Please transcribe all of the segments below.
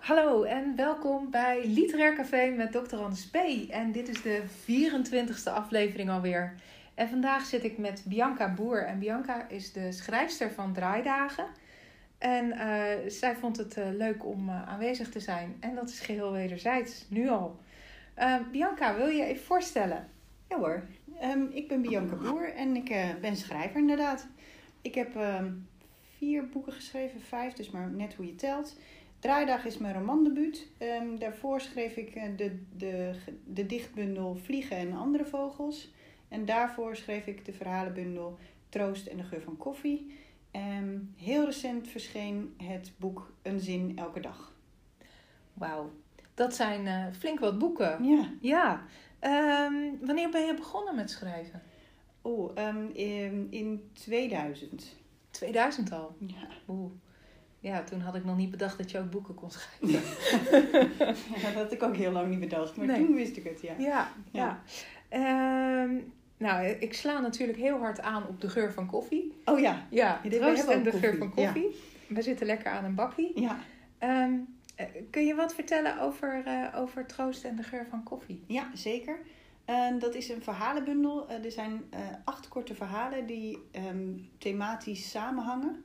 Hallo en welkom bij Literair Café met Dr. Anders P. En dit is de 24e aflevering alweer. En vandaag zit ik met Bianca Boer. En Bianca is de schrijfster van Draaidagen. En eh, zij vond het uh, leuk om uh, aanwezig te zijn. En dat is geheel wederzijds, nu al. Bianca, wil je je even voorstellen? Ja hoor, um, ik ben Bianca Boer en ik ben schrijver inderdaad. Ik heb ehm, vier boeken geschreven, vijf, dus maar net hoe je telt. Draaidag is mijn romandebuut. Um, daarvoor schreef ik de, de, de dichtbundel Vliegen en andere vogels. En daarvoor schreef ik de verhalenbundel Troost en de geur van koffie. Um, heel recent verscheen het boek Een zin elke dag. Wauw, dat zijn uh, flink wat boeken. Ja. Ja. Um, wanneer ben je begonnen met schrijven? Oh, um, in, in 2000. 2000 al? Ja. Oeh. Ja, toen had ik nog niet bedacht dat je ook boeken kon schrijven. ja, dat had ik ook heel lang niet bedacht, maar nee. toen wist ik het, ja. Ja, ja. ja. Nou, ik sla natuurlijk heel hard aan op de geur van koffie. Oh ja. Ja, dit troost en de geur van koffie. Ja. We zitten lekker aan een bakkie. Ja. Um, kun je wat vertellen over, uh, over troost en de geur van koffie? Ja, zeker. Uh, dat is een verhalenbundel. Uh, er zijn acht korte verhalen die um, thematisch samenhangen.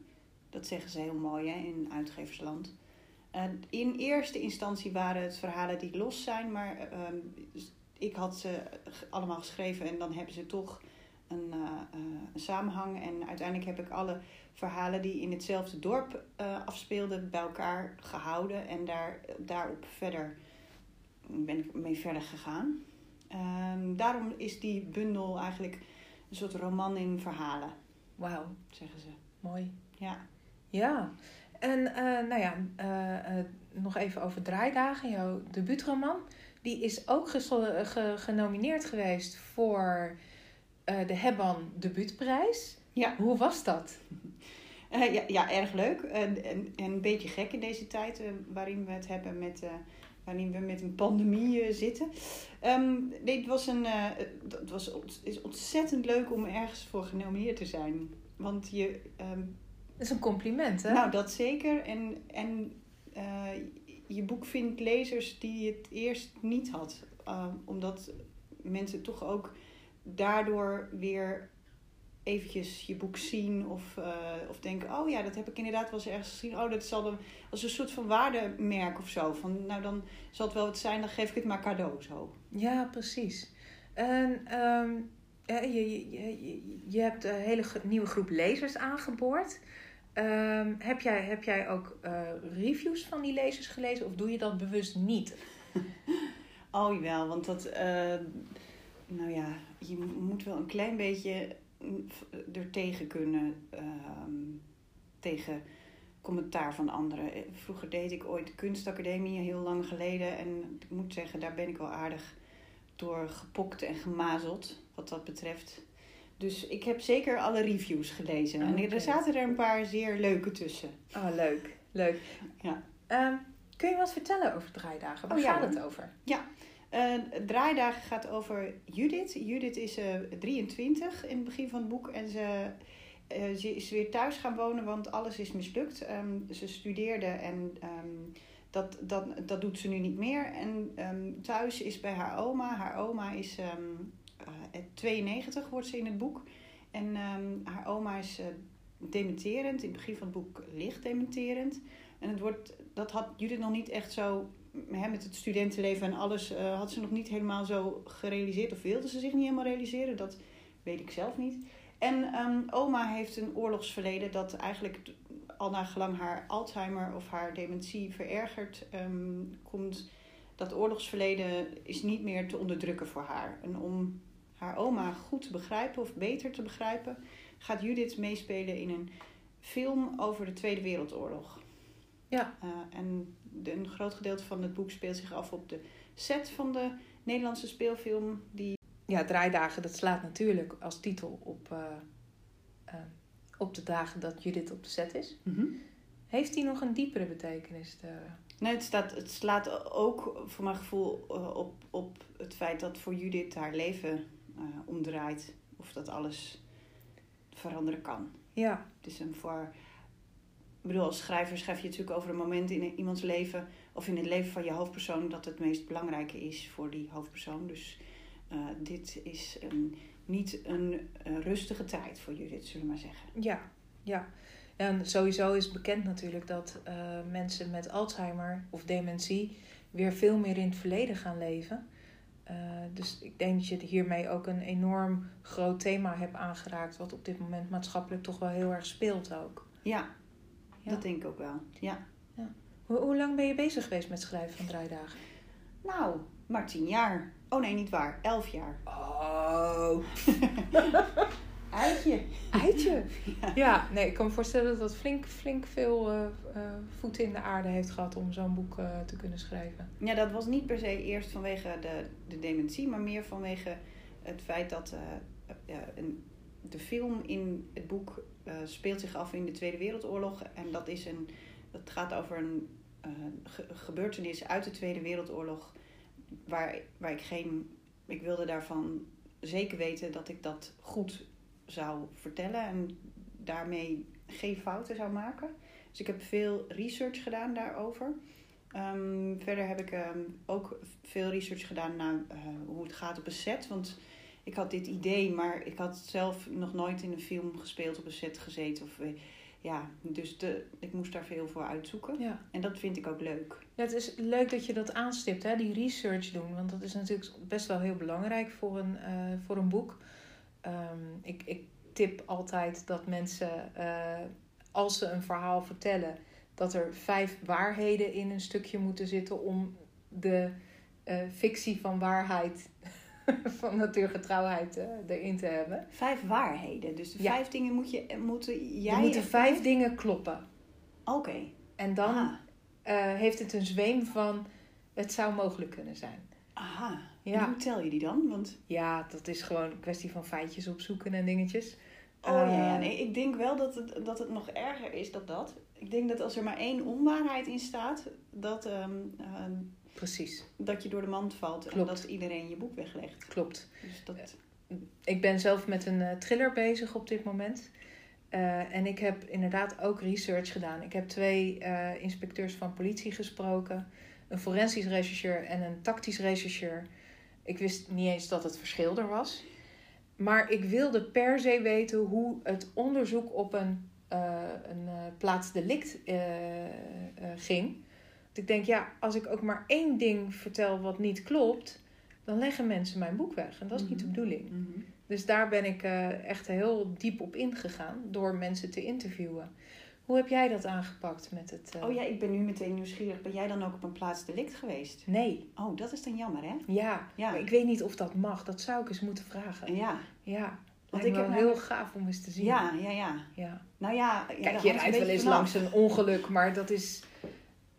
Dat zeggen ze heel mooi hè, in uitgeversland. in eerste instantie waren het verhalen die los zijn, maar ehm, ik had ze allemaal geschreven en dan hebben ze toch een, uh, een, samenhang. En uiteindelijk heb ik alle verhalen die in hetzelfde dorp uh, afspeelden bij elkaar gehouden. En daar, daarop verder ben ik mee verder gegaan. Um, daarom is die bundel eigenlijk een soort roman in verhalen. Wauw, zeggen ze. Mooi. Ja. Ja. En uh, nou ja, nog even over Draaidagen, jouw debuutroman. Die is ook ge genomineerd geweest voor de Hebban debuutprijs. Ja. Hoe was dat? Ja, ja, erg leuk. En, en, en, een beetje gek in deze tijd waarin we het hebben met, waarin we met een pandemie zitten. Um, nee, het was een, het was, is ontzettend leuk om ergens voor genomineerd te zijn. Want je. Um, dat is een compliment, hè? Nou, dat zeker. En, en je boek vindt lezers die het eerst niet had. Uh, omdat mensen toch ook daardoor weer eventjes je boek zien of, uh, of denken, oh ja, dat heb ik inderdaad wel eens ergens gezien. Oh, dat zal dan als een soort van waardemerk of zo. Van, nou, dan zal het wel wat zijn, dan geef ik het maar cadeau zo. Ja, precies. En um, je, je, je, je hebt een hele nieuwe groep lezers aangeboord. Um, heb, jij, heb jij ook uh, reviews van die lezers gelezen of doe je dat bewust niet? oh jawel, want dat, uh, nou ja, je moet wel een klein beetje er tegen kunnen, uh, tegen commentaar van anderen. Vroeger deed ik ooit de kunstacademie, heel lang geleden. En ik moet zeggen, daar ben ik wel aardig door gepokt en gemazeld, wat dat betreft. Dus ik heb zeker alle reviews gelezen. En er zaten er een paar zeer leuke tussen. Oh, leuk. Leuk. Ja. Um, kun je wat vertellen over draaidagen? Waar oh, gaat het over? Ja, uh, draaidagen gaat over Judith. Judith is uh, 23 in het begin van het boek. En ze, uh, ze is weer thuis gaan wonen, want alles is mislukt. Um, ze studeerde en um, dat, dat, dat doet ze nu niet meer. En um, thuis is bij haar oma. Haar oma is 92 wordt ze in het boek. En um, haar oma is uh, dementerend. In het begin van het boek licht dementerend. En het wordt, dat had Judith nog niet echt zo... Hè, met het studentenleven en alles uh, had ze nog niet helemaal zo gerealiseerd. Of wilde ze zich niet helemaal realiseren. Dat weet ik zelf niet. En um, oma heeft een oorlogsverleden dat eigenlijk al naar gelang haar Alzheimer of haar dementie verergert, um, komt dat oorlogsverleden is niet meer te onderdrukken voor haar. En om haar oma goed te begrijpen of beter te begrijpen, gaat Judith meespelen in een film over de Tweede Wereldoorlog. Ja. Uh, en de, een groot gedeelte van het boek speelt zich af op de set van de Nederlandse speelfilm. Die... Ja, Draaidagen, dat slaat natuurlijk als titel op, uh, uh, op de dagen dat Judith op de set is. Mm -hmm. Heeft die nog een diepere betekenis? De... Nee, het, staat, het slaat ook voor mijn gevoel op, op het feit dat voor Judith haar leven omdraait. Of dat alles veranderen kan. Ja. Het is een voor. Ik bedoel, als schrijver schrijf je natuurlijk over een moment in iemands leven of in het leven van je hoofdpersoon dat het meest belangrijke is voor die hoofdpersoon. Dus eh, dit is een, niet een, een rustige tijd voor Judith, zullen we maar zeggen. Ja, ja. En sowieso is bekend natuurlijk dat eh, mensen met Alzheimer of dementie weer veel meer in het verleden gaan leven. Uh, dus ik denk dat je hiermee ook een enorm groot thema hebt aangeraakt, wat op dit moment maatschappelijk toch wel heel erg speelt ook. Ja, ja. dat denk ik ook wel. Ja. ja. Hoe, hoe lang ben je bezig geweest met schrijven van draaidagen? Nou, maar tien jaar. Oh nee, niet waar. Elf jaar. Oh. Eitje. Eitje. Ja. ja. nee, ik kan me voorstellen dat dat flink, flink veel uh, uh, voeten in de aarde heeft gehad om zo'n boek uh, te kunnen schrijven. Ja, dat was niet per se eerst vanwege de, de dementie, maar meer vanwege het feit dat een, de film in het boek speelt zich af in de Tweede Wereldoorlog. En dat, is een, dat gaat over een ge gebeurtenis uit de Tweede Wereldoorlog waar, waar ik geen. Ik wilde daarvan zeker weten dat ik dat goed zou vertellen en daarmee geen fouten zou maken. Dus ik heb veel research gedaan daarover. Um, verder heb ik um, ook veel research gedaan naar uh, hoe het gaat op een set. Want ik had dit idee, maar ik had zelf nog nooit in een film gespeeld op een set gezeten. Of, ja, dus de, ik moest daar veel voor uitzoeken. Ja. En dat vind ik ook leuk. Ja, het is leuk dat je dat aanstipt, hè? die research doen. Want dat is natuurlijk best wel heel belangrijk voor een, uh, voor een boek. Um, ik, ik tip altijd dat mensen, uh, als ze een verhaal vertellen, dat er vijf waarheden in een stukje moeten zitten om de uh, fictie van waarheid, van natuurgetrouwheid uh, erin te hebben. Vijf waarheden. Dus de ja. vijf dingen moet je, moeten jij. Er moeten vijf dingen kloppen. Oké. Okay. En dan heeft het een zweem van het zou mogelijk kunnen zijn. Aha. Ja. Hoe tel je die dan? Want... Ja, dat is gewoon een kwestie van feitjes opzoeken en dingetjes. Oh ja, ja, eh, nee, ik denk wel dat het, dat het nog erger is dan dat. Ik denk dat als er maar één onwaarheid in staat, dat, um, Precies. dat je door de mand valt Klopt. en dat iedereen je boek weglegt. Klopt. Dus dat... Ik ben zelf met een uh, thriller bezig op dit moment. Uh, en ik heb inderdaad ook research gedaan. Ik heb twee inspecteurs van politie gesproken. Een forensisch rechercheur en een tactisch rechercheur. Ik wist niet eens dat het verschil er was. Maar ik wilde per se weten hoe het onderzoek op een, uh, een uh, plaatsdelict uh, ging. Want ik denk, ja, als ik ook maar één ding vertel wat niet klopt, dan leggen mensen mijn boek weg. En dat is niet de mhm. bedoeling. Mm -hmm. Dus daar ben ik echt heel diep op ingegaan door mensen te interviewen. Hoe heb jij dat aangepakt met het... Uh... Oh ja, ik ben nu meteen nieuwsgierig. Ben jij dan ook op een plaats delict geweest? Nee. Oh, dat is dan jammer, hè? Ja, ja. Maar ik weet niet of dat mag. Dat zou ik eens moeten vragen. Ja. Ja. Want ik heb heel gaaf om eens te zien. Ja, ja, ja. ja. Nou ja... Kijk, je rijdt wel eens langs een ongeluk, maar dat is...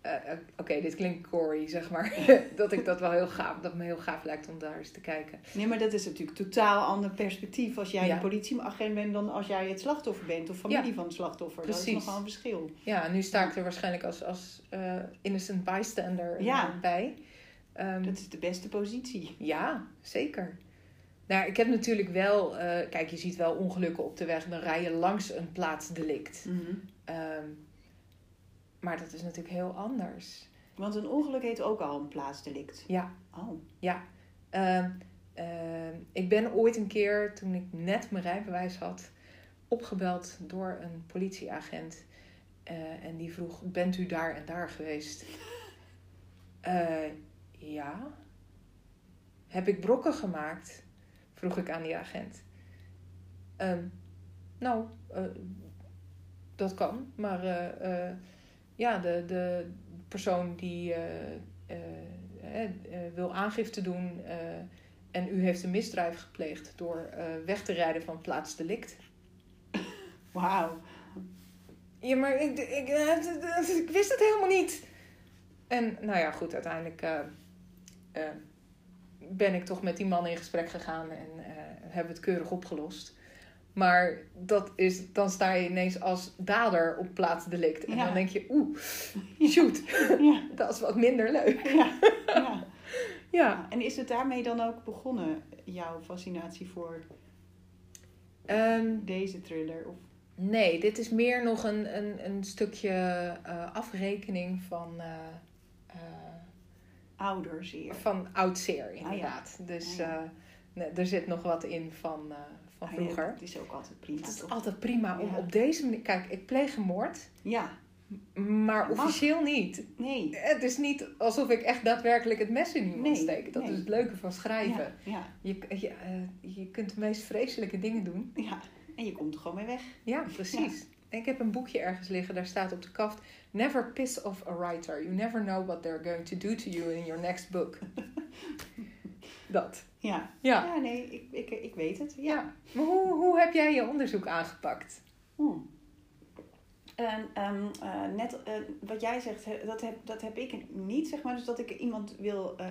Uh, Oké, okay, dit klinkt gory, zeg maar. dat ik dat wel heel gaaf, dat me heel gaaf lijkt om daar eens te kijken. Nee, maar dat is natuurlijk totaal ander perspectief als jij ja. een politieagent bent dan als jij het slachtoffer bent of familie ja. van het slachtoffer. Precies. Dat is nogal een verschil. Ja, nu sta ik er waarschijnlijk als, als uh, innocent bystander ja. bij. Um, dat is de beste positie. Ja, zeker. Nou, ik heb natuurlijk wel, uh, kijk, je ziet wel ongelukken op de weg, dan rij je langs een plaatsdelict. Mm -hmm. um, maar dat is natuurlijk heel anders. Want een ongeluk heet ook al een plaatsdelict. Ja. Oh. Ja. Uh, uh, ik ben ooit een keer, toen ik net mijn rijbewijs had, opgebeld door een politieagent. Uh, en die vroeg: Bent u daar en daar geweest? Eh, ja. Heb ik brokken gemaakt? Vroeg ik aan die agent. Um, nou, dat kan, maar ja, de, de persoon die uh, uh, wil aangifte doen en u heeft een misdrijf gepleegd door weg te rijden van plaats delict. Wauw. Ja, maar ik, ik, ik, wist het helemaal niet. En nou ja, goed, uiteindelijk ben ik toch met die man in gesprek gegaan en hebben we het keurig opgelost. Maar dat is, dan sta je ineens als dader op plaats delict. En ja. dan denk je, oeh, shoot. Ja. dat is wat minder leuk. Ja. ja. ja. En is het daarmee dan ook begonnen, jouw fascinatie voor um, deze thriller? Of? Nee, dit is meer nog een, een, een stukje uh, afrekening van uh, uh, Ouder zeer. Van oud zeer, inderdaad. Dus Ah, eh, nee, er zit nog wat in van, eh, van Ah, ja, vroeger. Het is ook altijd prima. Het is toch? altijd prima om Ja. op deze manier... Kijk, ik pleeg een moord, Ja, maar officieel niet. nee. Het is niet alsof ik echt daadwerkelijk het mes in iemand Nee, steek. Dat nee. is het leuke van schrijven. Ja, Je, je, eh, je kunt de meest vreselijke dingen doen. ja. En je komt er gewoon mee weg. Ja, precies. En ik heb een boekje ergens liggen, daar staat op de kaft... Never piss off a writer. You never know what they're going to do to you in your next book. Dat. Ja, Ja. ja nee, ik, ik, ik weet het. Ja. ja. Maar hoe, hoe heb jij je onderzoek aangepakt? Hmm. En ehm, eh, net eh, wat jij zegt, dat heb, dat heb ik niet, zeg maar. Dus dat ik iemand wil eh,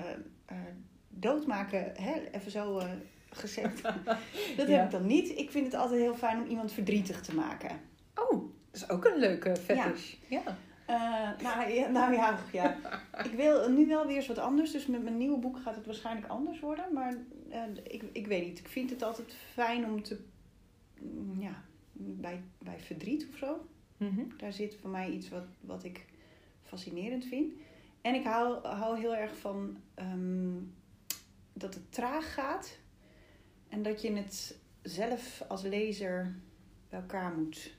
doodmaken, hè, even zo gezegd. dat Ja. heb ik dan niet. Ik vind het altijd heel fijn om iemand verdrietig te maken. Oh, dat is ook een leuke fetish. Ja. Eh, nou, ja, nou ja, ja, ik wil nu wel weer eens wat anders. Dus met mijn nieuwe boek gaat het waarschijnlijk anders worden. Maar eh, ik, ik weet niet. Ik vind het altijd fijn om te... mm, Ja, bij, bij verdriet of zo. Mhm. Daar zit voor mij iets wat, wat ik fascinerend vind. En ik hou, hou heel erg van ehm, dat het traag gaat. En dat je het zelf als lezer bij elkaar moet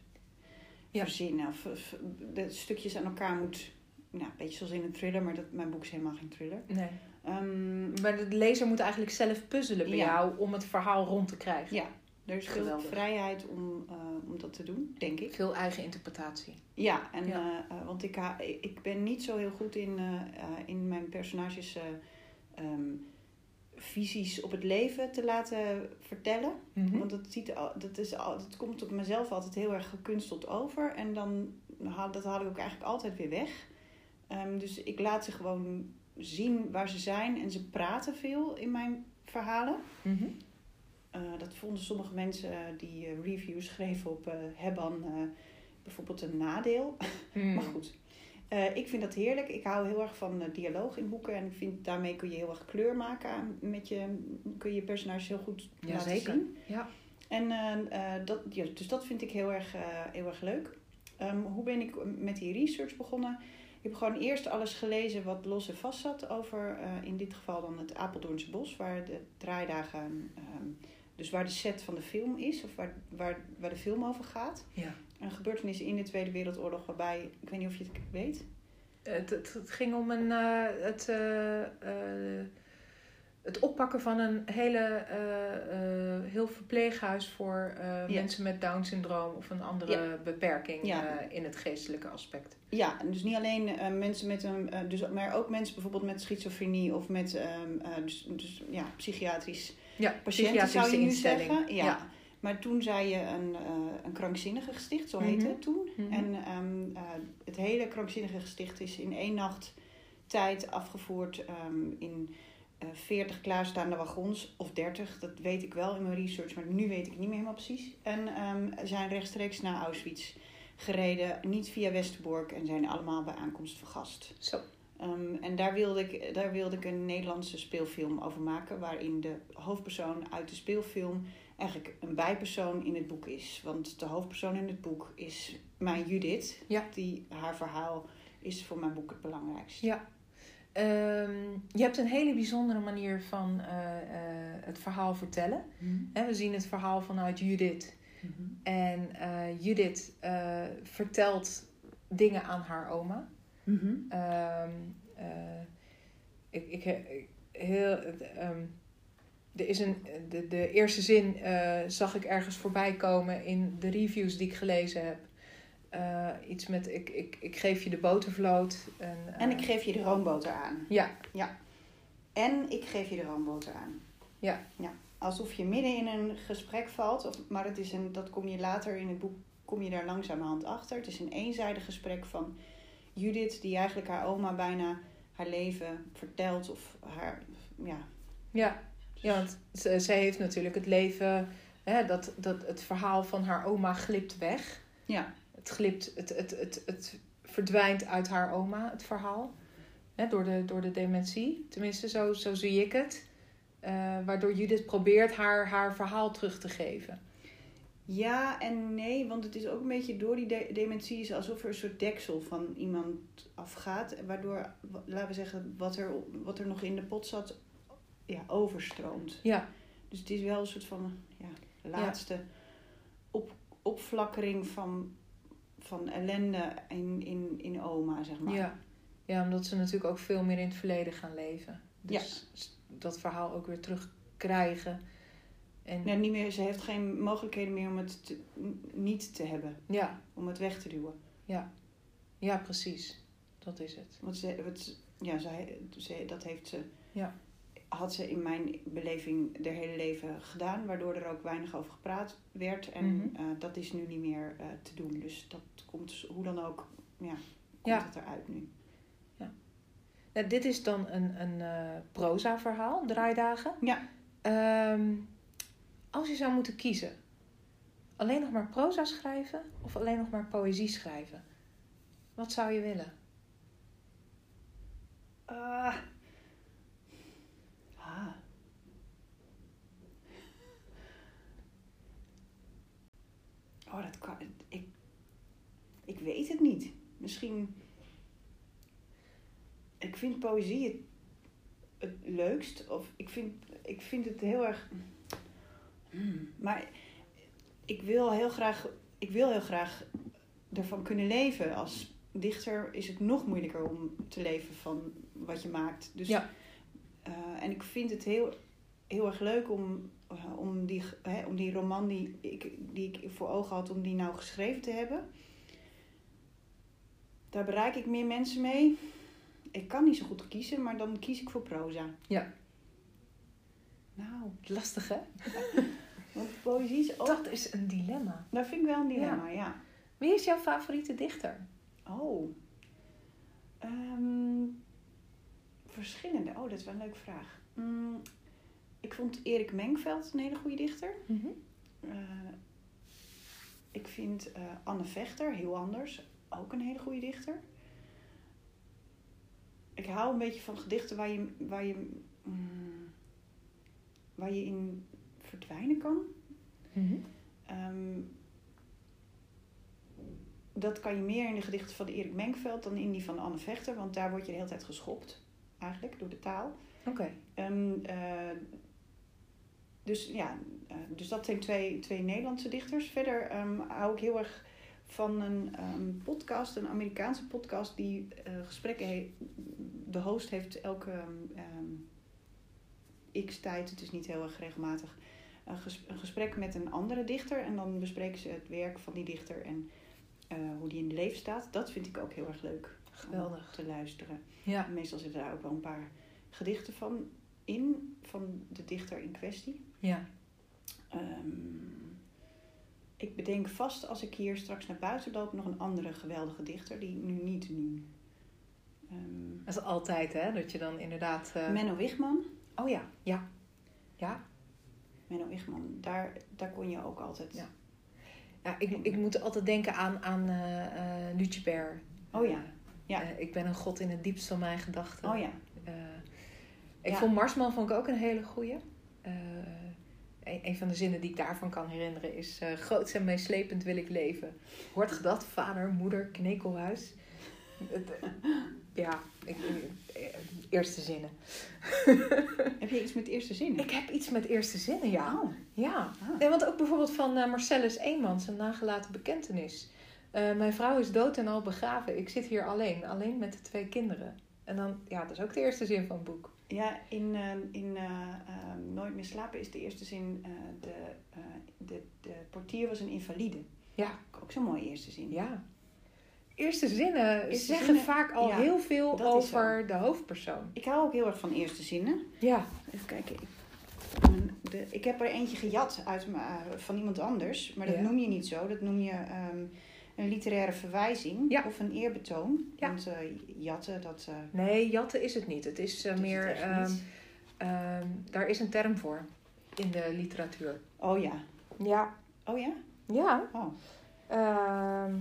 Ja. verzinnen. Of, of de stukjes aan elkaar moet... Nou, een beetje zoals in een thriller, maar dat, mijn boek is helemaal geen thriller. Nee. Ehm, Maar de lezer moet eigenlijk zelf puzzelen bij Ja. jou om het verhaal rond te krijgen. ja, er is veel vrijheid om, eh, om dat te doen, denk ik. Veel eigen interpretatie. Ja, en, Ja. eh, eh, want ik, ha- ik ben niet zo heel goed in, in mijn personages eh, ehm, visies op het leven te laten vertellen. Mhm. Want dat, ziet, dat, is, dat komt op mezelf altijd heel erg gekunsteld over. En dan haal, dat haal ik ook eigenlijk altijd weer weg. Ehm, dus ik laat ze gewoon zien waar ze zijn. En ze praten veel in mijn verhalen. Mhm. Eh, dat vonden sommige mensen die eh, reviews schreven op eh Hebban bijvoorbeeld een nadeel. Mm. Maar goed, Eh, ik vind dat heerlijk. Ik hou heel erg van eh, dialoog in boeken. En ik vind daarmee kun je heel erg kleur maken. aan- Met je, kun je personages heel goed Ja, laten zeker. zien. Ja. En eh, dat, ja, dus dat vind ik heel erg, heel erg leuk. Ehm, hoe ben ik met die research begonnen? Ik heb gewoon eerst alles gelezen wat los en vast zat over, in dit geval dan het Apeldoornse Bos, waar de draaidagen, ehm, dus waar de set van de film is, of waar, waar, waar de film over gaat. Ja. Een gebeurtenis in de Tweede Wereldoorlog waarbij, ik weet niet of je het weet. Het, het, het ging om een, eh, het, eh, eh, het oppakken van een hele, heel verpleeghuis voor Ja. mensen met Down-syndroom of een andere beperking Ja. in het geestelijke aspect. Ja, dus niet alleen mensen met een, dus, maar ook mensen bijvoorbeeld met schizofrenie of met ehm, eh, dus, dus, ja, psychiatrisch Ja, patiënten zou je nu zeggen. Ja. Maar toen zei je een, eh, een krankzinnige gesticht, zo heette Mhm. het toen. Mhm. En ehm, eh, het hele krankzinnige gesticht is in één nacht tijd afgevoerd ehm, in eh 40 klaarstaande wagons, of 30, dat weet ik wel in mijn research, maar nu weet ik niet meer helemaal precies. En ehm, zijn rechtstreeks naar Auschwitz gereden, niet via Westerbork en zijn allemaal bij aankomst vergast. Zo. En daar wilde, ik, daar wilde ik een Nederlandse speelfilm over maken, waarin de hoofdpersoon uit de speelfilm eigenlijk een bijpersoon in het boek is. Want de hoofdpersoon in het boek is mijn Judith, Ja. die haar verhaal is voor mijn boek het belangrijkste. Ja. Ehm, je hebt een hele bijzondere manier van eh, eh, het verhaal vertellen. Hè, we zien het verhaal vanuit Judith. En eh, Judith vertelt dingen aan haar oma. Mhm. Ik, ik, ik- heel, ehm, er is een, de, de eerste zin eh, zag ik ergens voorbij komen in de reviews die ik gelezen heb. Eh, iets met ik, ik, ik geef je de botervloot. En, eh, En ik geef je de roomboter aan. Ja, En ik geef je de roomboter aan. Ja. ja. Alsof je midden in een gesprek valt, of, maar het is een, dat kom je later in het boek, kom je daar langzamerhand achter. Het is een eenzijdig gesprek van Judith, die eigenlijk haar oma bijna haar leven vertelt. Of haar, ja. ja. Ja want ze, zij heeft natuurlijk het leven, hè, dat, dat het verhaal van haar oma glipt weg. Ja. Het glipt, het, het, het, het verdwijnt uit haar oma, het verhaal. Hè, door, de, door de dementie. Tenminste, zo, zo zie ik het. Eh, waardoor Judith probeert haar, haar verhaal terug te geven. Ja en nee, want het is ook een beetje door die de- dementie is alsof er een soort deksel van iemand afgaat. Waardoor, wa- laten we zeggen, wat er, wat er nog in de pot zat, ja, overstroomt. Ja, Dus het is wel een soort van ja, laatste op, opflakkering van, van ellende in, in, in oma, zeg maar. ja. ja, omdat ze natuurlijk ook veel meer in het verleden gaan leven. Dus dat verhaal ook weer terugkrijgen. En Nee, niet meer, ze heeft geen mogelijkheden meer om het te- niet te hebben, ja, om het weg te duwen. ja, precies. Dat is het. Want ze, wat, ja, zij, ze, dat heeft ze, Ja. Had ze in mijn beleving haar hele leven gedaan, waardoor er ook weinig over gepraat werd. En Mhm. eh, dat is nu niet meer eh, te doen. Dus dat komt dus hoe dan ook, ja, komt Ja. het eruit nu. Nou, dit is dan een, een eh, proza-verhaal, draaidagen. Ja. Ehm, als je zou moeten kiezen, alleen nog maar proza schrijven of alleen nog maar poëzie schrijven? Wat zou je willen? Ah. Ah. Oh, dat kan. Ik, ik weet het niet. Misschien. Ik vind poëzie het, het leukst. Of ik vind, ik vind het heel erg. Hmm, Maar ik wil heel graag. Ik wil heel graag ervan kunnen leven. Als dichter is het nog moeilijker om te leven van wat je maakt. Dus, Ja. eh, en ik vind het heel, heel erg leuk om, eh, om, die, hè, om die roman die ik, die ik voor ogen had, om die nou geschreven te hebben. Daar bereik ik meer mensen mee. Ik kan niet zo goed kiezen, maar dan kies ik voor proza. Ja. Nou, Lastig hè? want poëzie is ook... Dat is een dilemma. Dat vind ik wel een dilemma, ja. Wie is jouw favoriete dichter? Oh. Ehm, verschillende. Oh, dat is wel een leuke vraag. Mm, ik vond Erik Menkveld een hele goede dichter. Eh, ik vind eh, Anne Vechter, heel anders, ook een hele goede dichter. Ik hou een beetje van gedichten waar je, waar je, mm, waar je in verdwijnen kan. Ehm, dat kan je meer in de gedichten van Erik Menkveld dan in die van Anne Vechter, want daar word je de hele tijd geschopt, eigenlijk, door de taal. Oké. Ehm, eh, dus ja, eh, dus dat zijn twee, twee Nederlandse dichters. Verder ehm, hou ik heel erg van een ehm, podcast, een Amerikaanse podcast, die eh, gesprekken heeft. De host heeft elke ehm, x tijd, het is niet heel erg regelmatig, een, ges- een gesprek met een andere dichter. En dan bespreken ze het werk van die dichter en eh, hoe die in het leven staat. Dat vind ik ook heel erg leuk Geweldig. om te luisteren. Ja. Meestal zitten daar ook wel een paar gedichten van in, van de dichter in kwestie. Ja. Ehm, ik bedenk vast als ik hier straks naar buiten loop nog een andere geweldige dichter die nu niet nu. Ehm, Dat is altijd hè, dat je dan inderdaad... eh, Menno Wigman. Oh ja, ja. Ja, Menno Wigman, daar, daar kon je ook altijd. Ja. ja ik, ik moet altijd denken aan, aan Baer. Oh ja, ja. Ik ben een god in het diepst van mijn gedachten. Oh ja. Ik Ja. vond Marsman vond ik ook een hele goeie. Een, van de zinnen die ik daarvan kan herinneren is... eh groots en meeslepend wil ik leven. Hoort ge dat, vader, moeder, knekelhuis? Eh, ja, ik, eh, eerste zinnen. Heb je iets met eerste zin? Ik heb iets met eerste zinnen, ja. Oh, Ja, ah. nee, want ook bijvoorbeeld van eh, Marcellus Eenmans, een nagelaten bekentenis. Mijn vrouw is dood en al begraven. Ik zit hier alleen, alleen met de twee kinderen. En dan, ja, dat is ook de eerste zin van het boek. Ja, in, eh, in eh, eh, Nooit meer slapen is de eerste zin... eh, de, eh, de, de portier was een invalide. Ja, Ook zo'n mooie eerste zin. ja. Eerste zinnen Eerste zeggen zinnen, vaak al ja, heel veel over de hoofdpersoon. Ik hou ook heel erg van eerste zinnen. Ja, Even kijken. De, ik heb er eentje gejat uit, van iemand anders. Maar dat Ja. noem je niet zo. Dat noem je ehm, een literaire verwijzing. Ja. Of een eerbetoon. Ja. Want eh, jatten, dat... eh, nee, jatten is het niet. Het is eh, meer, het ehm, ehm, daar is een term voor in de literatuur. Oh ja. Ja. Oh ja? Ja. Oh, Ehm,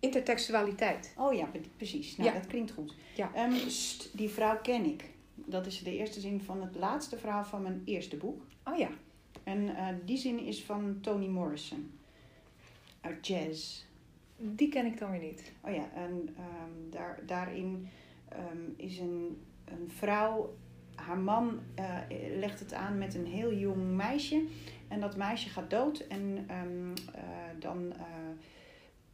intertextualiteit. oh ja, pre- precies. Nou, Ja. dat klinkt goed. Ja. St, die vrouw ken ik. Dat is de eerste zin van het laatste verhaal van mijn eerste boek. Oh ja. En die zin is van Toni Morrison. uit jazz. Die ken ik dan weer niet. Oh ja, en ehm, daar, daarin ehm, is een, een vrouw, haar man eh, legt het aan met een heel jong meisje. En dat meisje gaat dood en ehm, eh, dan eh,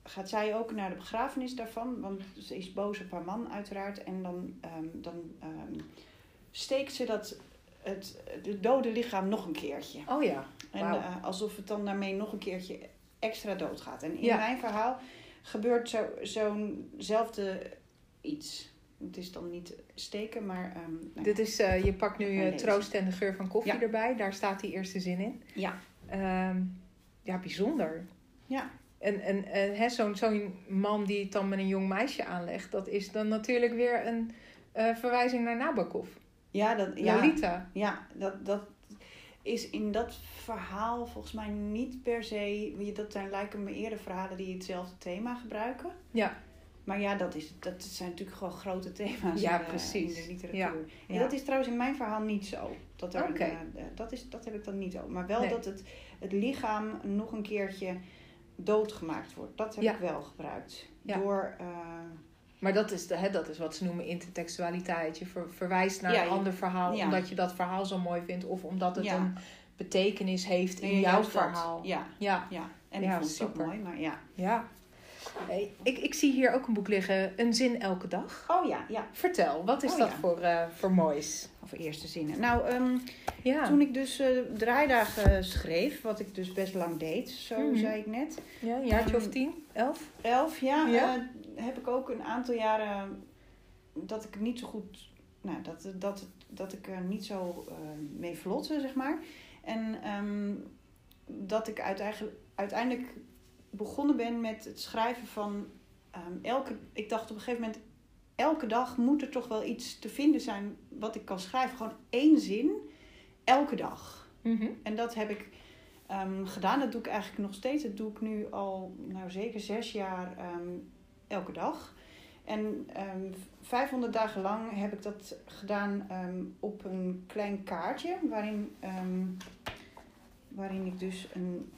gaat zij ook naar de begrafenis daarvan. Want ze is boos op haar man uiteraard. En dan, dan steekt ze dat, het, het dode lichaam nog een keertje. Oh ja. En alsof het dan daarmee nog een keertje extra doodgaat. En in Ja. mijn verhaal gebeurt zo, zo'nzelfde iets. Het is dan niet steken, maar... ehm, nou. Dit is, eh, je pakt nu uh, lezen. troost en de geur van koffie Ja. erbij. Daar staat die eerste zin in. Ja. Ehm, ja, bijzonder. Ja. En, en, en zo'n zo'n man die het dan met een jong meisje aanlegt, dat is dan natuurlijk weer een eh, verwijzing naar Nabokov. Ja, dat, ja, Lolita. ja dat, dat is in dat verhaal volgens mij niet per se... Dat zijn, lijken me eerder verhalen die hetzelfde thema gebruiken. Ja. Maar ja, dat, is, dat zijn natuurlijk gewoon grote thema's Ja, in, de, precies. in de literatuur. Ja, En ja. dat is trouwens in mijn verhaal niet zo. Dat, er, Oké. eh, dat, is, dat heb ik dan niet zo. Maar wel Nee. dat het, het lichaam nog een keertje doodgemaakt wordt. Dat heb Ja. ik wel gebruikt. Ja. Door, eh, Maar dat is, de, hè, dat is wat ze noemen intertextualiteit. Je ver- verwijst naar Ja, een ander verhaal ja. omdat je dat verhaal zo mooi vindt. Of omdat het Ja. een betekenis heeft in jouw verhaal. Ja, Ja, ja. En ik vond het ook super. mooi, maar ja. ja. Hey, ik, ik zie hier ook een boek liggen, Een zin elke dag. Oh ja, ja. Vertel, wat is Oh, dat voor, eh, voor moois? Over eerste zinnen. Nou, ehm, Ja, toen ik dus eh, draaidagen schreef, wat ik dus best lang deed, zo Mhm. zei ik net. ja een jaartje of Ehm, tien, elf? Elf, ja. Ja? eh, heb ik ook een aantal jaren dat ik niet zo goed... Nou, dat, dat, dat ik er niet zo eh, mee vlotte, zeg maar. En ehm, dat ik uiteindelijk, uiteindelijk begonnen ben met het schrijven van elke... Ik dacht op een gegeven moment, elke dag moet er toch wel iets te vinden zijn wat ik kan schrijven. Gewoon één zin, elke dag. Mhm. En dat heb ik ehm, gedaan. Dat doe ik eigenlijk nog steeds. Dat doe ik nu al nou, zeker zes jaar ehm, elke dag. En ehm 500 dagen lang heb ik dat gedaan op een klein kaartje. Waarin, waarin ik dus een...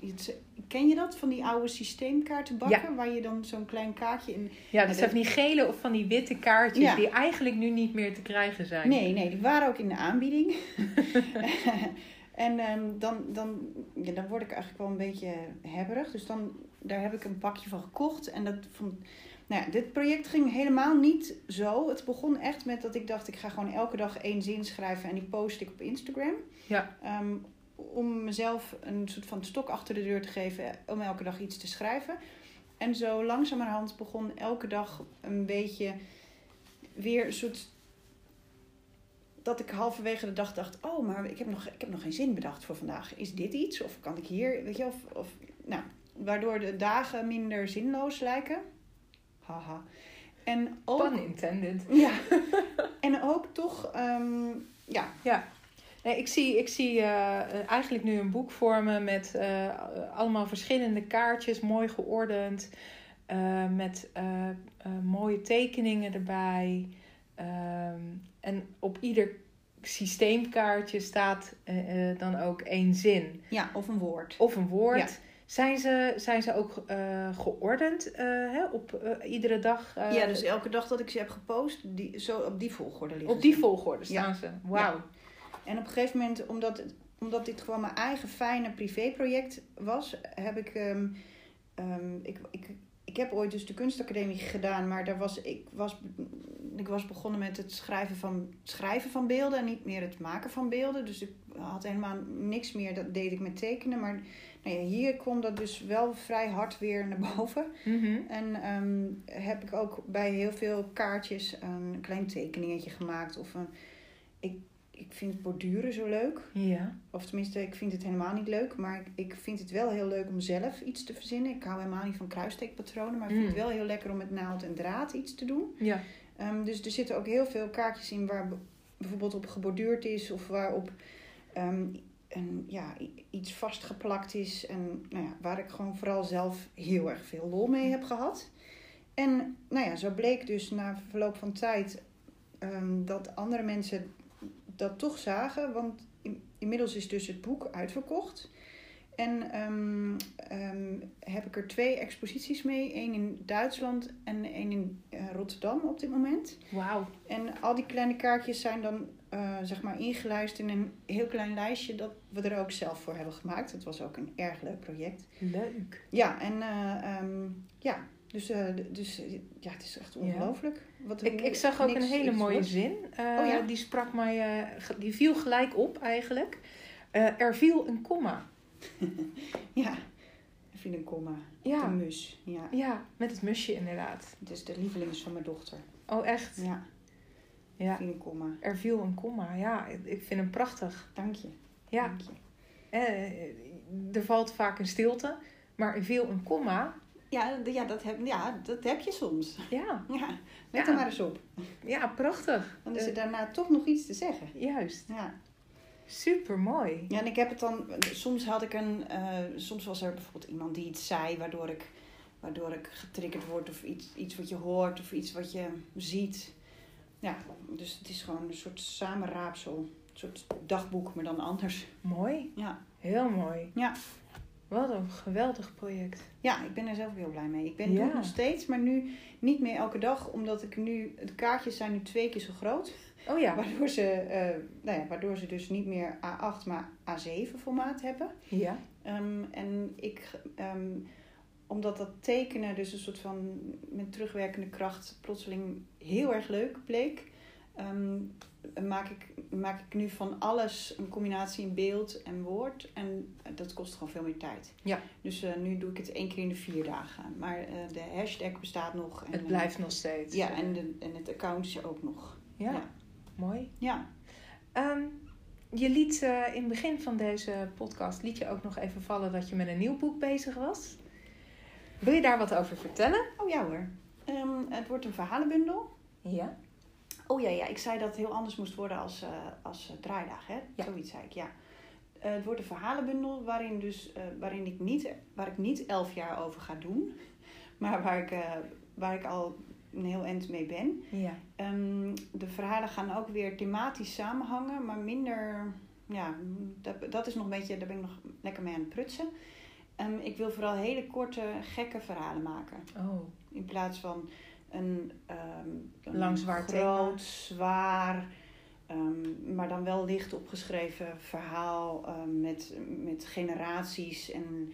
iets, ken je dat? Van die oude systeemkaarten bakken? Waar je dan zo'n klein kaartje in... Ja, dat zijn van die gele of van die witte kaartjes Ja. die eigenlijk nu niet meer te krijgen zijn. Nee, nee, die waren ook in de aanbieding. en ehm, dan, dan, ja, dan word ik eigenlijk wel een beetje hebberig. Dus dan, daar heb ik een pakje van gekocht. En dat vond, nou ja, dit project ging helemaal niet zo. Het begon echt met dat ik dacht, ik ga gewoon elke dag één zin schrijven. En die post ik op Instagram. Ja. Ehm, om mezelf een soort van stok achter de deur te geven om elke dag iets te schrijven. En zo langzamerhand begon elke dag een beetje weer een soort dat ik halverwege de dag dacht: Oh, maar ik heb nog, ik heb nog geen zin bedacht voor vandaag. Is dit iets? Of kan ik hier? Weet je, of, of nou, waardoor de dagen minder zinloos lijken. Haha. En ook, Pun intended. ja, en ook toch, ehm, ja, Ja. Nee, ik zie, ik zie eh, eigenlijk nu een boek voor me met eh, allemaal verschillende kaartjes, mooi geordend. eh, met eh, eh, mooie tekeningen erbij. Ehm, en op ieder systeemkaartje staat eh, eh, dan ook één zin ja, of een woord. of een woord. Ja. Zijn, ze, zijn ze ook eh, geordend eh, hè, op eh, iedere dag? eh, ja, dus elke dag dat ik ze heb gepost, die, zo op die volgorde liggen. op die volgorde Ja. staan ze. Wauw. En op een gegeven moment, omdat, omdat dit gewoon mijn eigen fijne privéproject was, heb ik. ehm, ehm, ik, ik, ik heb ooit dus de kunstacademie gedaan, maar daar was, ik, was, ik was begonnen met het schrijven van, schrijven van beelden en niet meer het maken van beelden. Dus ik had helemaal niks meer, dat deed ik met tekenen. Maar nou ja, hier kwam dat dus wel vrij hard weer naar boven. Mhm. En ehm, heb ik ook bij heel veel kaartjes een klein tekeningetje gemaakt. Of een, ik, ik vind borduren zo leuk. Ja. Of tenminste, ik vind het helemaal niet leuk. Maar ik, vind het wel heel leuk om zelf iets te verzinnen. Ik hou helemaal niet van kruissteekpatronen. Maar ik vind Mm. het wel heel lekker om met naald en draad iets te doen. Ja. Ehm, dus er zitten ook heel veel kaartjes in waar bijvoorbeeld op geborduurd is. Of waarop een, ja, iets vastgeplakt is. En nou ja, waar ik gewoon vooral zelf heel erg veel lol mee heb gehad. En nou ja, zo bleek dus na verloop van tijd ehm, dat andere mensen dat toch zagen. Want in- inmiddels is dus het boek uitverkocht. En ehm, ehm, heb ik er twee exposities mee. één in Duitsland en één in eh, Rotterdam op dit moment. Wauw. En al die kleine kaartjes zijn dan eh, zeg maar ingelijst in een heel klein lijstje dat we er ook zelf voor hebben gemaakt. Het was ook een erg leuk project. Leuk. Ja, en eh, ehm, ja, dus, eh, dus eh, ja, het is echt ongelooflijk. Wat, Ik, ik zag ook niks een hele mooie wordt. zin. Eh, Oh ja? Die sprak mij, die viel gelijk op eigenlijk. Er viel een komma. Ja, er viel een komma. Ja. De mus. Ja, Ja, met het musje inderdaad. het is de lievelings van mijn dochter. Oh, echt? Ja, er Ja. viel een komma. Er viel een komma. Ja, ik vind hem prachtig. Dank je. Ja, Dank je. er valt vaak een stilte, maar er viel een komma. Ja, ja, dat heb, ja, dat heb je soms. Ja, Ja, let Ja. er maar eens op. ja prachtig. Dan is er Eh, daarna toch nog iets te zeggen. juist. Ja. Super mooi. Ja, en ik heb het dan. Soms had ik een. eh, soms was er bijvoorbeeld iemand die iets zei waardoor ik, waardoor ik getriggerd word, of iets, iets wat je hoort, of iets wat je ziet. Ja, dus het is gewoon een soort samenraapsel. Een soort dagboek, maar dan anders. Mooi. Ja. Heel mooi. Ja. Wat een geweldig project. Ja, ik ben er zelf heel blij mee. Ik ben Ja. het nog steeds, maar nu niet meer elke dag, omdat ik nu. De kaartjes zijn nu twee keer zo groot. Oh ja. Waardoor ze, eh, nou ja, waardoor ze dus niet meer A8, maar A7 formaat hebben. Ja. Ehm, en ik, ehm, omdat dat tekenen dus een soort van met terugwerkende kracht plotseling heel erg leuk bleek, ehm, maak, ik, maak ik nu van alles een combinatie in beeld en woord. En dat kost gewoon veel meer tijd. Ja. Dus eh, nu doe ik het één keer in de vier dagen. Maar eh, de hashtag bestaat nog. En, Het eh, blijft nog steeds. ja, en, de, en het account is er ook nog. Ja, ja. mooi. Ja. Ehm, je liet eh, in het begin van deze podcast liet je ook nog even vallen dat je met een nieuw boek bezig was. Wil je daar wat over vertellen? Oh ja hoor. Ehm, het wordt een verhalenbundel. Ja. Oh ja, ja, ik zei dat het heel anders moest worden als, eh, als eh, draaidag, hè? Ja. Zoiets zei ik, ja. Eh, het wordt een verhalenbundel waarin, dus, waarin ik niet, waar ik niet elf jaar over ga doen. Maar waar ik, waar ik al een heel eind mee ben. Ja. Ehm, de verhalen gaan ook weer thematisch samenhangen, maar minder... Ja, dat, dat is nog een beetje... Daar ben ik nog lekker mee aan het prutsen. Ehm, ik wil vooral hele korte, gekke verhalen maken. Oh, In plaats van een, ehm, een Lang zwaar groot, thema. zwaar, ehm, maar dan wel licht opgeschreven verhaal ehm, met, met generaties en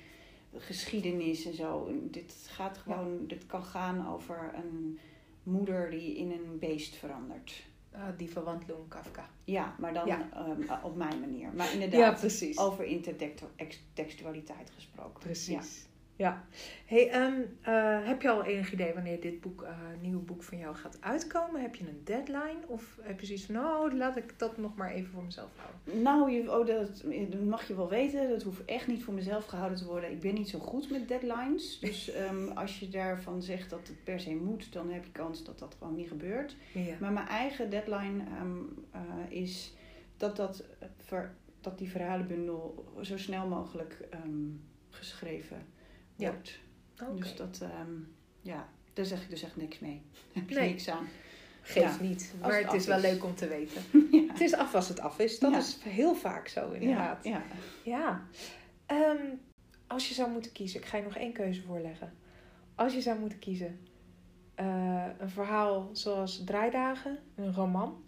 geschiedenis en zo. Dit gaat gewoon, dit kan gaan over een moeder die in een beest verandert. ah, die verwantloon Kafka. Ja, maar dan Ja. op mijn manier. Maar Ja, inderdaad, precies. over intertextualiteit gesproken. Precies. Ja. Hey, ehm, eh, heb je al enig idee wanneer dit boek, eh, nieuwe boek van jou gaat uitkomen? Heb je een deadline? Of heb je zoiets van, nou, laat ik dat nog maar even voor mezelf houden? Nou, je, oh, dat, mag je wel weten. Dat hoeft echt niet voor mezelf gehouden te worden. Ik ben niet zo goed met deadlines. Dus ehm, als je daarvan zegt dat het per se moet, dan heb je kans dat dat gewoon niet gebeurt. Ja. Maar mijn eigen deadline ehm, eh, is dat, dat, ver- dat die verhalenbundel zo snel mogelijk ehm, geschreven Ja. wordt. Dus dat, ehm, ja, daar zeg ik dus echt niks mee. Heb je Nee. niks aan. Geeft Ja. niet. Maar het het is wel leuk om te weten. ja. Het is af als het af is. Dat Ja. is heel vaak zo inderdaad. Ja, ja. Ja. Ehm, als je zou moeten kiezen, ik ga je nog één keuze voorleggen. Als je zou moeten kiezen, eh, een verhaal zoals Draaidagen, een roman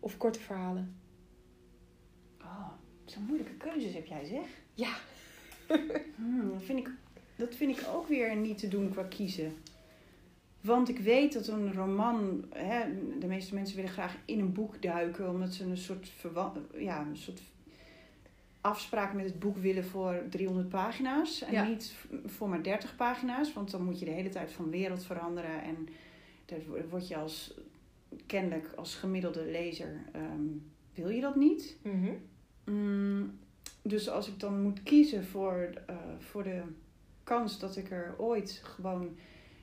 of korte verhalen? Oh, zo'n moeilijke keuzes heb jij zeg. Ja. Hmm, dat, vind ik, dat vind ik ook weer niet te doen qua kiezen. Want ik weet dat een roman, hè, de meeste mensen willen graag in een boek duiken, omdat ze een soort, ja, een soort afspraak met het boek willen voor 300 pagina's. En Ja. niet voor maar 30 pagina's, want dan moet je de hele tijd van wereld veranderen. En daar word je als, kennelijk als gemiddelde lezer, ehm, wil je dat niet. Mhm. Mm, dus als ik dan moet kiezen voor, eh, voor de kans dat ik er ooit gewoon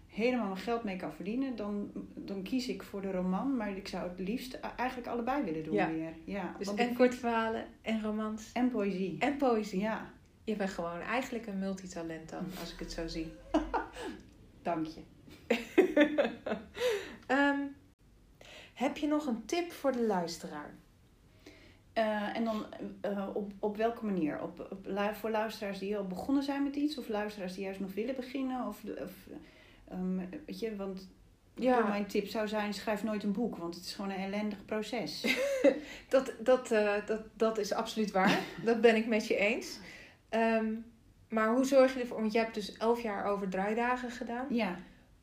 helemaal mijn geld mee kan verdienen, dan, dan kies ik voor de roman. Maar ik zou het liefst eigenlijk allebei willen doen Ja. weer. Ja, Dus en ik- korte verhalen en romans en poëzie. en poëzie. Ja, Je bent gewoon eigenlijk een multitalent dan, als ik het zo zie. dank je. Ehm, heb je nog een tip voor de luisteraar? Eh, en dan eh, op, op welke manier? Op, op, voor luisteraars die al begonnen zijn met iets, of luisteraars die juist nog willen beginnen? Of, of, ehm, weet je, want Ja. mijn tip zou zijn: schrijf nooit een boek, want het is gewoon een ellendig proces. Dat, dat, eh, dat, dat is absoluut waar. dat ben ik met je eens. Ehm, maar hoe zorg je ervoor? Want je hebt dus elf jaar over draaidagen gedaan. ja,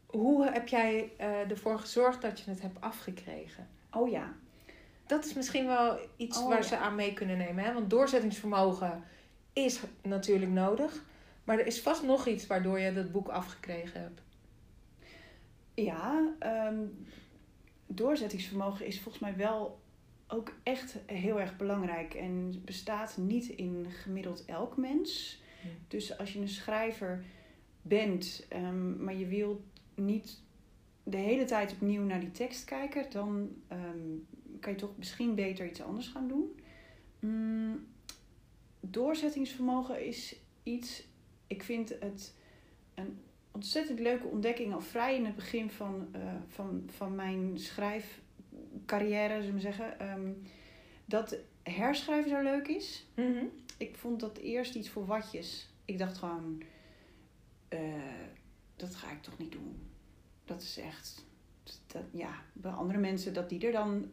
Hoe heb jij ervoor gezorgd dat je het hebt afgekregen? oh ja. Dat is misschien wel iets Oh, waar ja. ze aan mee kunnen nemen. Hè? Want doorzettingsvermogen is natuurlijk nodig. Maar er is vast nog iets waardoor je dat boek afgekregen hebt. Ja, ehm, doorzettingsvermogen is volgens mij wel ook echt heel erg belangrijk en bestaat niet in gemiddeld elk mens. Dus als je een schrijver bent, ehm, maar je wilt niet de hele tijd opnieuw naar die tekst kijken, dan ehm, kan je toch misschien beter iets anders gaan doen. Mm, doorzettingsvermogen is iets, ik vind het een ontzettend leuke ontdekking al vrij in het begin van, eh, van, van mijn schrijfcarrière, zullen we zeggen. ehm, dat herschrijven zo leuk is. Ik vond dat eerst iets voor watjes. Ik dacht gewoon, eh, dat ga ik toch niet doen. Dat is echt, dat, ja, bij andere mensen dat die er dan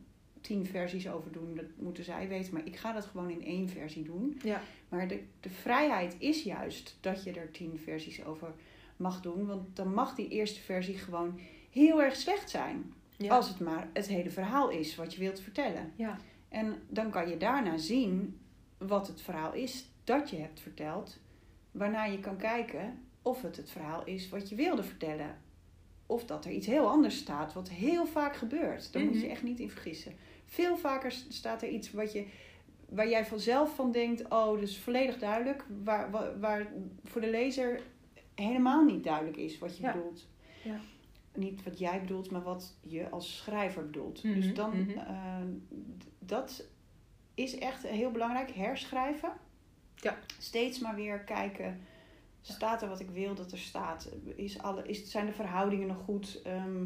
tien versies over doen, dat moeten zij weten. Maar ik ga dat gewoon in één versie doen. Ja. Maar de, de vrijheid is juist dat je er tien versies over mag doen. Want dan mag die eerste versie gewoon heel erg slecht zijn. Ja. Als het maar het hele verhaal is wat je wilt vertellen. ja. En dan kan je daarna zien wat het verhaal is dat je hebt verteld. Waarna je kan kijken of het het verhaal is wat je wilde vertellen. Of dat er iets heel anders staat, wat heel vaak gebeurt. Daar moet je Mhm. echt niet in vergissen. Veel vaker staat er iets wat je, waar jij vanzelf van denkt: oh, dat is volledig duidelijk. Waar, waar, waar voor de lezer helemaal niet duidelijk is wat je Ja. bedoelt. Ja. Niet wat jij bedoelt, maar wat je als schrijver bedoelt. Mhm, Dus dan, mhm. eh, dat is echt heel belangrijk. Herschrijven. Ja. Steeds maar weer kijken. Staat er wat ik wil dat er staat? Is alle, is, zijn de verhoudingen nog goed? Ehm,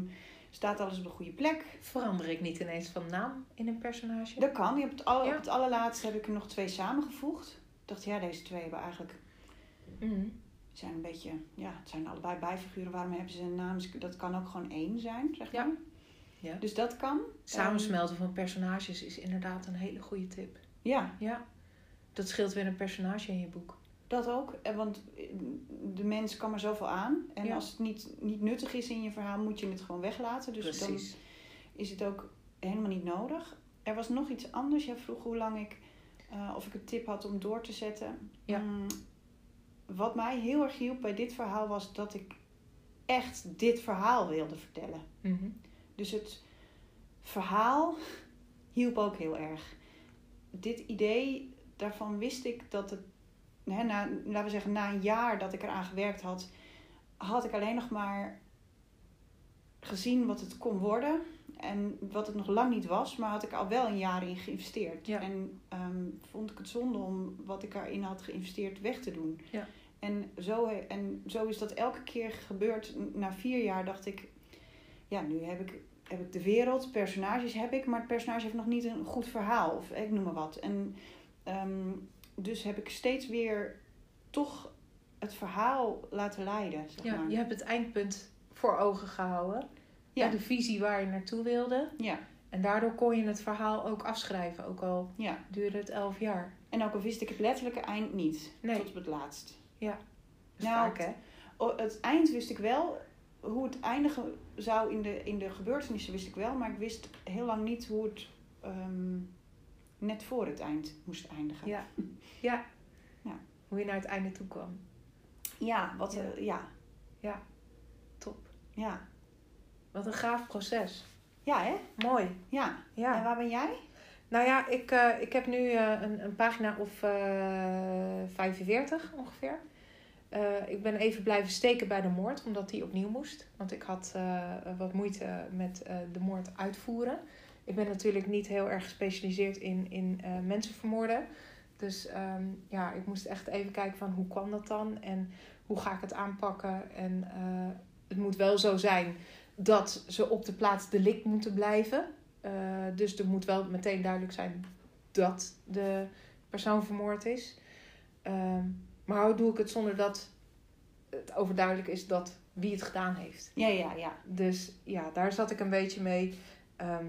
staat alles op de goede plek? Verander ik niet ineens van naam in een personage? Dat kan. Je hebt het al, Ja. Op het allerlaatste heb ik er nog twee samengevoegd. Ik dacht, ja, deze twee hebben eigenlijk Mhm. zijn een beetje, ja, het zijn allebei bijfiguren. Waarom hebben ze een naam? Dat kan ook gewoon één zijn, zeg Ja. maar. Ja. Dus dat kan. Samensmelten van personages is inderdaad een hele goede tip. Ja, Ja. Dat scheelt weer een personage in je boek. Dat ook. En Want eh, de mens kan maar zoveel aan. En Ja. als het niet, niet nuttig is in je verhaal, moet je het gewoon weglaten. Dus dan Precies. is het ook helemaal niet nodig. Er was nog iets anders. Jij vroeg hoe lang ik, eh, of ik een tip had om door te zetten. Ja. Mm, wat mij heel erg hielp bij dit verhaal was dat ik echt dit verhaal wilde vertellen. Mhm. Dus het verhaal hielp ook heel erg. Dit idee, daarvan wist ik dat het, hè, na, laten we zeggen, na een jaar dat ik eraan gewerkt had, had ik alleen nog maar gezien wat het kon worden. En wat het nog lang niet was, maar had ik al wel een jaar in geïnvesteerd. Ja. En ehm, vond ik het zonde om wat ik erin had geïnvesteerd weg te doen. Ja. En, zo, en zo is dat elke keer gebeurd. Na vier jaar dacht ik, ja, nu heb ik, heb ik de wereld, personages heb ik, maar het personage heeft nog niet een goed verhaal. Of ik noem maar wat. En ehm, dus heb ik steeds weer toch het verhaal laten leiden. Zeg Ja, maar. je hebt het eindpunt voor ogen gehouden. Ja. Ja. De visie waar je naartoe wilde. ja, En daardoor kon je het verhaal ook afschrijven. Ook al ja. duurde het elf jaar. En ook al wist ik het letterlijke eind niet. Nee. Tot op het laatst. Is Nou, vaak, hè? O, het eind wist ik wel. Hoe het eindigen zou in de, in de gebeurtenissen wist ik wel. Maar ik wist heel lang niet hoe het ehm, net voor het eind moest eindigen. Ja. Ja. Ja. Hoe je naar het einde toe kwam. Ja, wat, Ja. eh, ja. Top. Ja. Wat een gaaf proces. Ja, hè? Mooi. Ja. Ja. En waar ben jij? Nou ja, ik, eh, ik heb nu eh, een, een pagina of eh 45 ongeveer. Eh, ik ben even blijven steken bij de moord, omdat die opnieuw moest. Want ik had wat moeite met de moord uitvoeren. Ik ben natuurlijk niet heel erg gespecialiseerd in, in eh, mensen vermoorden. Dus ehm, ja, ik moest echt even kijken van hoe kwam dat dan? En hoe ga ik het aanpakken? En eh, het moet wel zo zijn dat ze op de plaats delict moeten blijven. Eh, dus er moet wel meteen duidelijk zijn dat de persoon vermoord is. Ehm, maar hoe doe ik het zonder dat het overduidelijk is dat wie het gedaan heeft? Ja, ja, ja. Dus ja, daar zat ik een beetje mee. Ehm,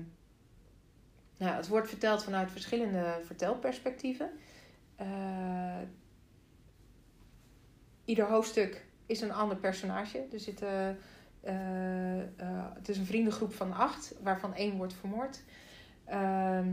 nou, het wordt verteld vanuit verschillende vertelperspectieven. Uh, ieder hoofdstuk is een ander personage. Er zitten, uh, uh, het is een vriendengroep van acht, waarvan één wordt vermoord. Ehm,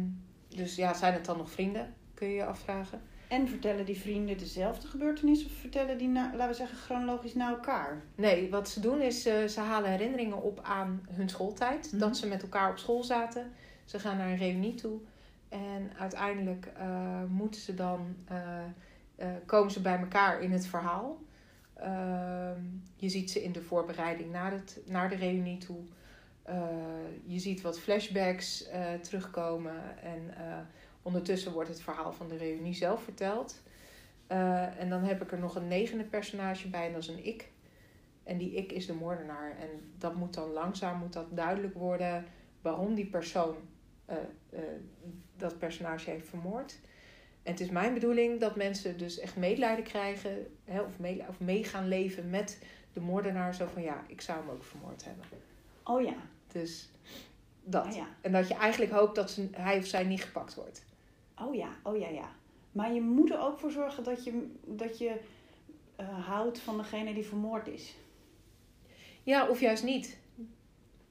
dus ja, zijn het dan nog vrienden? Kun je je afvragen. En vertellen die vrienden dezelfde gebeurtenis of vertellen die, na, laten we zeggen, chronologisch naar elkaar? Nee, wat ze doen is ze halen herinneringen op aan hun schooltijd. Mm -hmm. Dat ze met elkaar op school zaten. Ze gaan naar een reunie toe. En uiteindelijk uh, moeten ze dan, uh, komen ze bij elkaar in het verhaal. Ehm, je ziet ze in de voorbereiding naar, het, naar de reunie toe. je ziet wat flashbacks terugkomen. En Ondertussen wordt het verhaal van de reunie zelf verteld. En dan heb ik er nog een negende personage bij en dat is een ik. En die ik is de moordenaar. En dat moet dan langzaam moet dat duidelijk worden waarom die persoon uh, uh, dat personage heeft vermoord. En het is mijn bedoeling dat mensen dus echt medelijden krijgen hè, of, mee, of mee gaan leven met de moordenaar. Zo van ja, ik zou hem ook vermoord hebben. Oh ja. Dus dat. Ah, ja. En dat je eigenlijk hoopt dat ze, hij of zij niet gepakt wordt. Oh ja, oh ja, ja. Maar je moet er ook voor zorgen dat je, dat je uh, houdt van degene die vermoord is. Ja, of juist niet.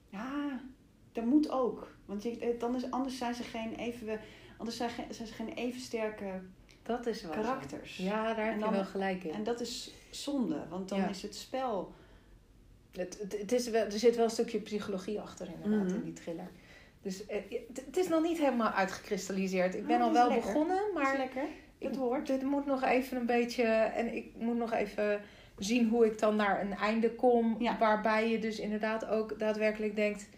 Ja, dat moet ook. Want je, dan is, anders zijn ze geen even, anders zijn, zijn ze geen even sterke dat is wel karakters. Zo. Ja, daar heb dan, je wel gelijk in. En dat is zonde, want dan Ja. is het spel. Het, het, het is wel, er zit wel een stukje psychologie achter inderdaad Mhm. in die thriller. Dus eh, het, het is nog niet helemaal uitgekristalliseerd. Ik ben Oh, al dat is wel lekker. begonnen, Maar lekker. Het woord. dit moet nog even een beetje... En ik moet nog even zien hoe ik dan naar een einde kom. Ja. Waarbij je dus inderdaad ook daadwerkelijk denkt...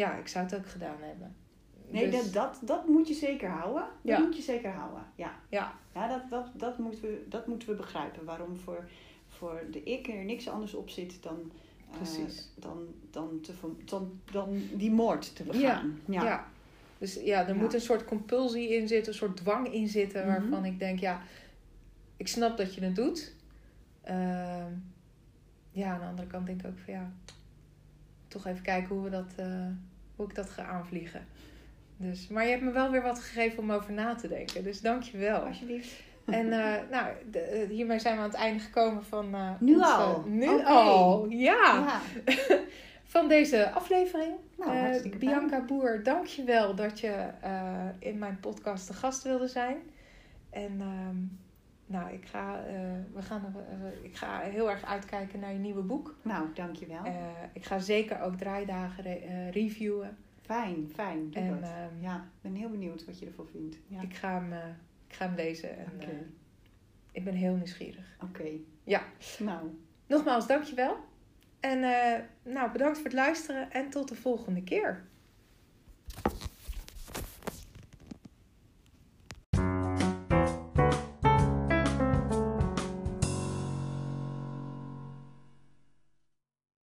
Ja, ik zou het ook gedaan hebben. Nee, Dus- dat, dat, dat moet je zeker houden. Dat Ja. moet je zeker houden. Ja, Ja, ja dat, dat, dat, moeten we, dat moeten we begrijpen. Waarom voor, voor de ik er niks anders op zit dan, eh, dan, dan, te, dan, dan die moord te Ja, begaan. ja. Dus ja, er Ja. moet een soort compulsie in zitten, een soort dwang in zitten, Mhm. waarvan ik denk, ja, ik snap dat je het doet. Ehm, ja, aan de andere kant denk ik ook van ja, toch even kijken hoe, we dat, eh, hoe ik dat ga aanvliegen. Dus, maar je hebt me wel weer wat gegeven om over na te denken, dus dank je wel. Alsjeblieft. En eh, nou, de- eh, hiermee zijn we aan het einde gekomen van... eh, Nu onze- al? Nu al, ja. Ja, Van deze aflevering. nou, fijn. Bianca Boer, dank je wel dat je in mijn podcast de gast wilde zijn. En ehm, nou, ik ga, eh, we gaan, eh, ik ga heel erg uitkijken naar je nieuwe boek. Nou, dankjewel. Eh, ik ga zeker ook draaidagen re- reviewen. Fijn, fijn. Doe En dat. ehm, Ja, ik ben heel benieuwd wat je ervan vindt. Ja. ik, ga hem, ik ga hem lezen. En, Oké. ik ben heel nieuwsgierig. Oké. Ja. Nou, Nogmaals, dankjewel. En nou, bedankt voor het luisteren en tot de volgende keer.